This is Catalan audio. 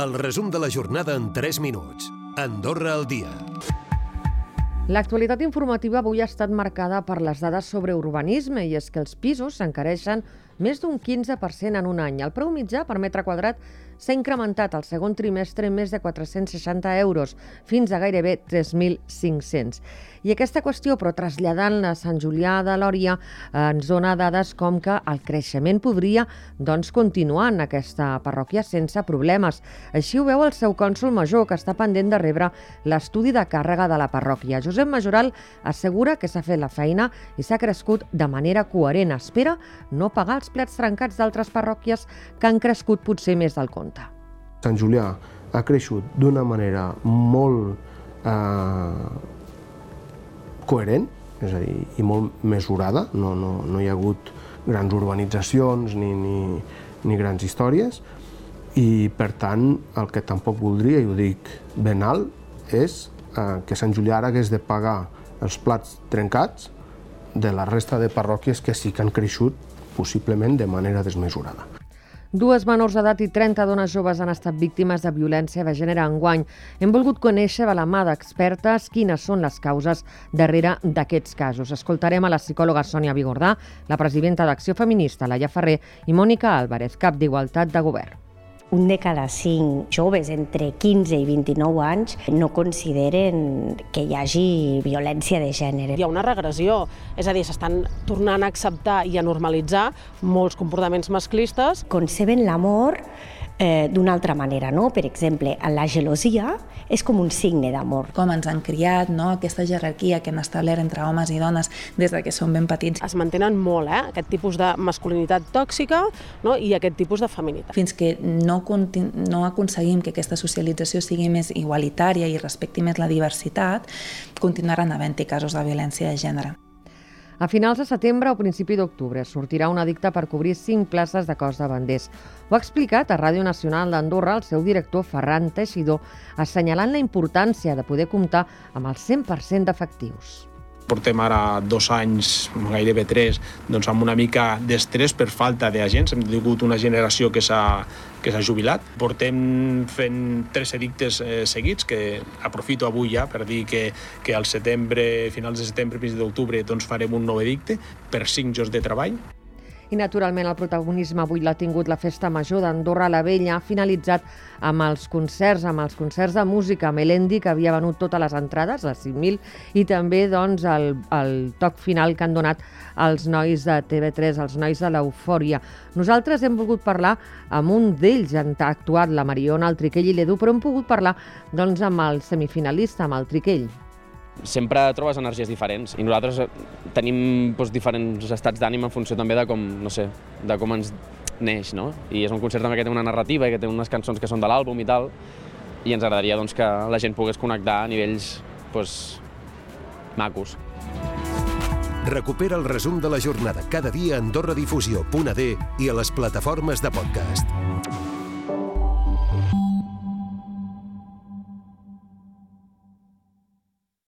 El resum de la jornada en 3 minuts. Andorra al dia. L'actualitat informativa avui ha estat marcada per les dades sobre urbanisme i és que els pisos s'encareixen més d'un 15% en un any. El preu mitjà per metre quadrat s'ha incrementat al segon trimestre més de 460 euros, fins a gairebé 3.500. I aquesta qüestió, però traslladant-la a Sant Julià de Lòria, ens dona dades com que el creixement podria doncs, continuar en aquesta parròquia sense problemes. Així ho veu el seu cònsul major, que està pendent de rebre l'estudi de càrrega de la parròquia. Josep Majoral assegura que s'ha fet la feina i s'ha crescut de manera coherent. Espera no pagar els plats trencats d'altres parròquies que han crescut potser més del compte. Sant Julià ha creixut d'una manera molt eh, coherent, és a dir, i molt mesurada, no, no, no hi ha hagut grans urbanitzacions ni, ni, ni grans històries, i per tant el que tampoc voldria, i ho dic ben alt, és eh, que Sant Julià ara hagués de pagar els plats trencats de la resta de parròquies que sí que han creixut possiblement de manera desmesurada. Dues menors d'edat i 30 dones joves han estat víctimes de violència de gènere enguany. Hem volgut conèixer de la mà d'expertes quines són les causes darrere d'aquests casos. Escoltarem a la psicòloga Sònia Vigordà, la presidenta d'Acció Feminista, Laia Ferrer, i Mònica Álvarez, cap d'Igualtat de Govern un de cada cinc joves entre 15 i 29 anys no consideren que hi hagi violència de gènere. Hi ha una regressió, és a dir, s'estan tornant a acceptar i a normalitzar molts comportaments masclistes. Conceben l'amor eh, d'una altra manera, no? Per exemple, la gelosia és com un signe d'amor. Com ens han criat, no? aquesta jerarquia que han establert entre homes i dones des de que són ben petits. Es mantenen molt, eh? aquest tipus de masculinitat tòxica no? i aquest tipus de feminitat. Fins que no, no aconseguim que aquesta socialització sigui més igualitària i respecti més la diversitat, continuaran havent-hi casos de violència de gènere. A finals de setembre o principi d'octubre sortirà una dicta per cobrir cinc places de cos de banders. Ho ha explicat a Ràdio Nacional d'Andorra el seu director Ferran Teixidor, assenyalant la importància de poder comptar amb el 100% d'efectius portem ara dos anys, gairebé tres, doncs amb una mica d'estrès per falta d'agents. Hem tingut una generació que s'ha que s'ha jubilat. Portem fent tres edictes eh, seguits, que aprofito avui ja per dir que, que al setembre, finals de setembre, principi d'octubre, doncs farem un nou edicte per cinc jocs de treball. I naturalment el protagonisme avui l'ha tingut la Festa Major d'Andorra la Vella, finalitzat amb els concerts, amb els concerts de música Melendi, que havia venut totes les entrades, les 5.000, i també doncs, el, el toc final que han donat els nois de TV3, els nois de l'Eufòria. Nosaltres hem volgut parlar amb un d'ells, han actuat la Mariona, el Triquell i l'Edu, però hem pogut parlar doncs, amb el semifinalista, amb el Triquell sempre trobes energies diferents i nosaltres eh, tenim doncs, diferents estats d'ànima en funció també de com, no sé, de com ens neix, no? I és un concert també que té una narrativa i que té unes cançons que són de l'àlbum i tal, i ens agradaria doncs, que la gent pogués connectar a nivells doncs, macos. Recupera el resum de la jornada cada dia a AndorraDifusió.d i a les plataformes de podcast.